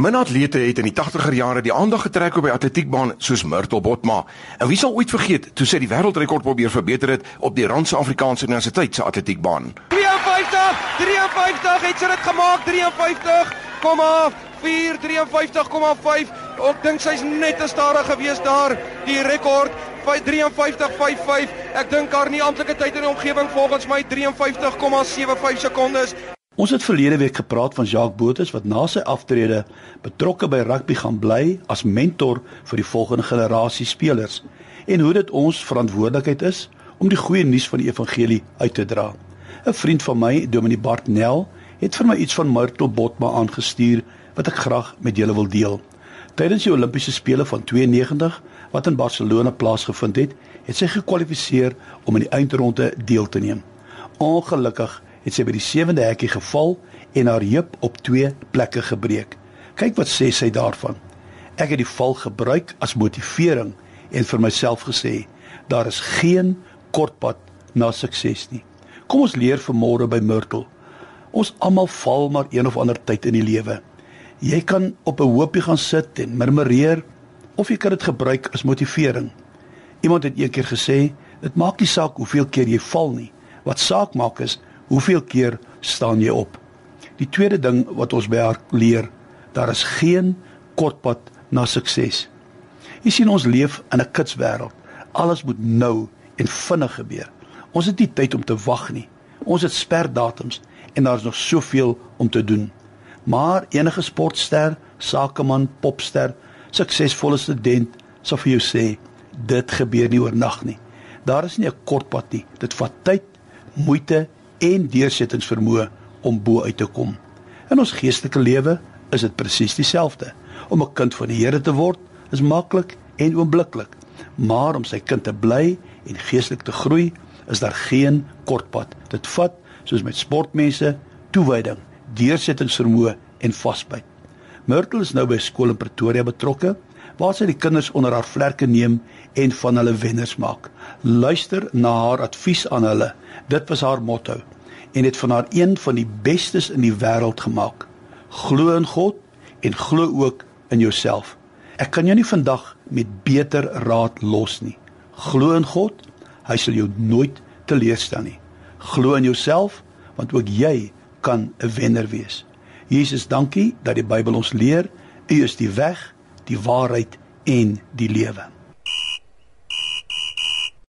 Min atlete het in die 80er jare die aandag getrek op die atletiekbaan soos Myrtle Botma. En wie sal ooit vergeet toe sy die wêreldrekord probeer verbeter het op die Randse Afrikaanse Universiteit se atletiekbaan. 53, 53 het sy dit gemaak 53. Kom af. 453,5. Ek dink sy's net te stadig gewees daar. Die rekord 53.55. Ek dink haar nie amptelike tyd in die omgewing volgens my 53,75 sekondes. Ons het verlede week gepraat van Jacques Botes wat na sy aftrede betrokke by rugby gaan bly as mentor vir die volgende generasie spelers en hoe dit ons verantwoordelikheid is om die goeie nuus van die evangelie uit te dra. 'n Vriend van my, Dominee Bartnel, het vir my iets van Myrtle Botma aangestuur wat ek graag met julle wil deel. Tydens die Olimpiese spele van 92 wat in Barcelona plaasgevind het, het sy gekwalifiseer om in die eindronde deel te neem. Ongelukkig het sy by die sewende hekkie geval en haar heup op twee plekke gebreek. Kyk wat sê sy daarvan. Ek het die val gebruik as motivering en vir myself gesê, daar is geen kortpad na sukses nie. Kom ons leer vanmôre by Myrtle. Ons almal val maar een of ander tyd in die lewe. Jy kan op 'n hoopie gaan sit en murmureer of jy kan dit gebruik as motivering. Iemand het eendag gesê, dit maak nie saak hoeveel keer jy val nie. Wat saak maak is hoeveel keer staan jy op. Die tweede ding wat ons by haar leer, daar is geen kortpad na sukses. Jy sien ons leef in 'n kitswêreld. Alles moet nou en vinnig gebeur. Ons het nie tyd om te wag nie. Ons het sperdatums en daar's nog soveel om te doen. Maar enige sportster, sakeman, popster, suksesvolle student sal vir jou sê dit gebeur nie oornag nie. Daar is nie 'n kort pad nie. Dit vat tyd, moeite en deursettingsvermoë om bo uit te kom. In ons geestelike lewe is dit presies dieselfde. Om 'n kind van die Here te word is maklik en oombliklik, maar om sy kind te bly en geestelik te groei, is daar geen kort pad. Dit vat, soos met sportmense, toewyding, deursettingsvermoë en vasbyt. Myrtle is nou by skool in Pretoria betrokke waar sy die kinders onder haar vlerke neem en van hulle wenners maak. Luister na haar advies aan hulle. Dit was haar motto en het van haar een van die bestes in die wêreld gemaak. Glo in God en glo ook in jouself. Ek kan jou nie vandag met beter raad los nie. Glo in God, hy sal jou nooit teleurstel nie. Glo in jouself want ook jy kan 'n wenner wees. Jesus, dankie dat die Bybel ons leer, U is die weg, die waarheid en die lewe.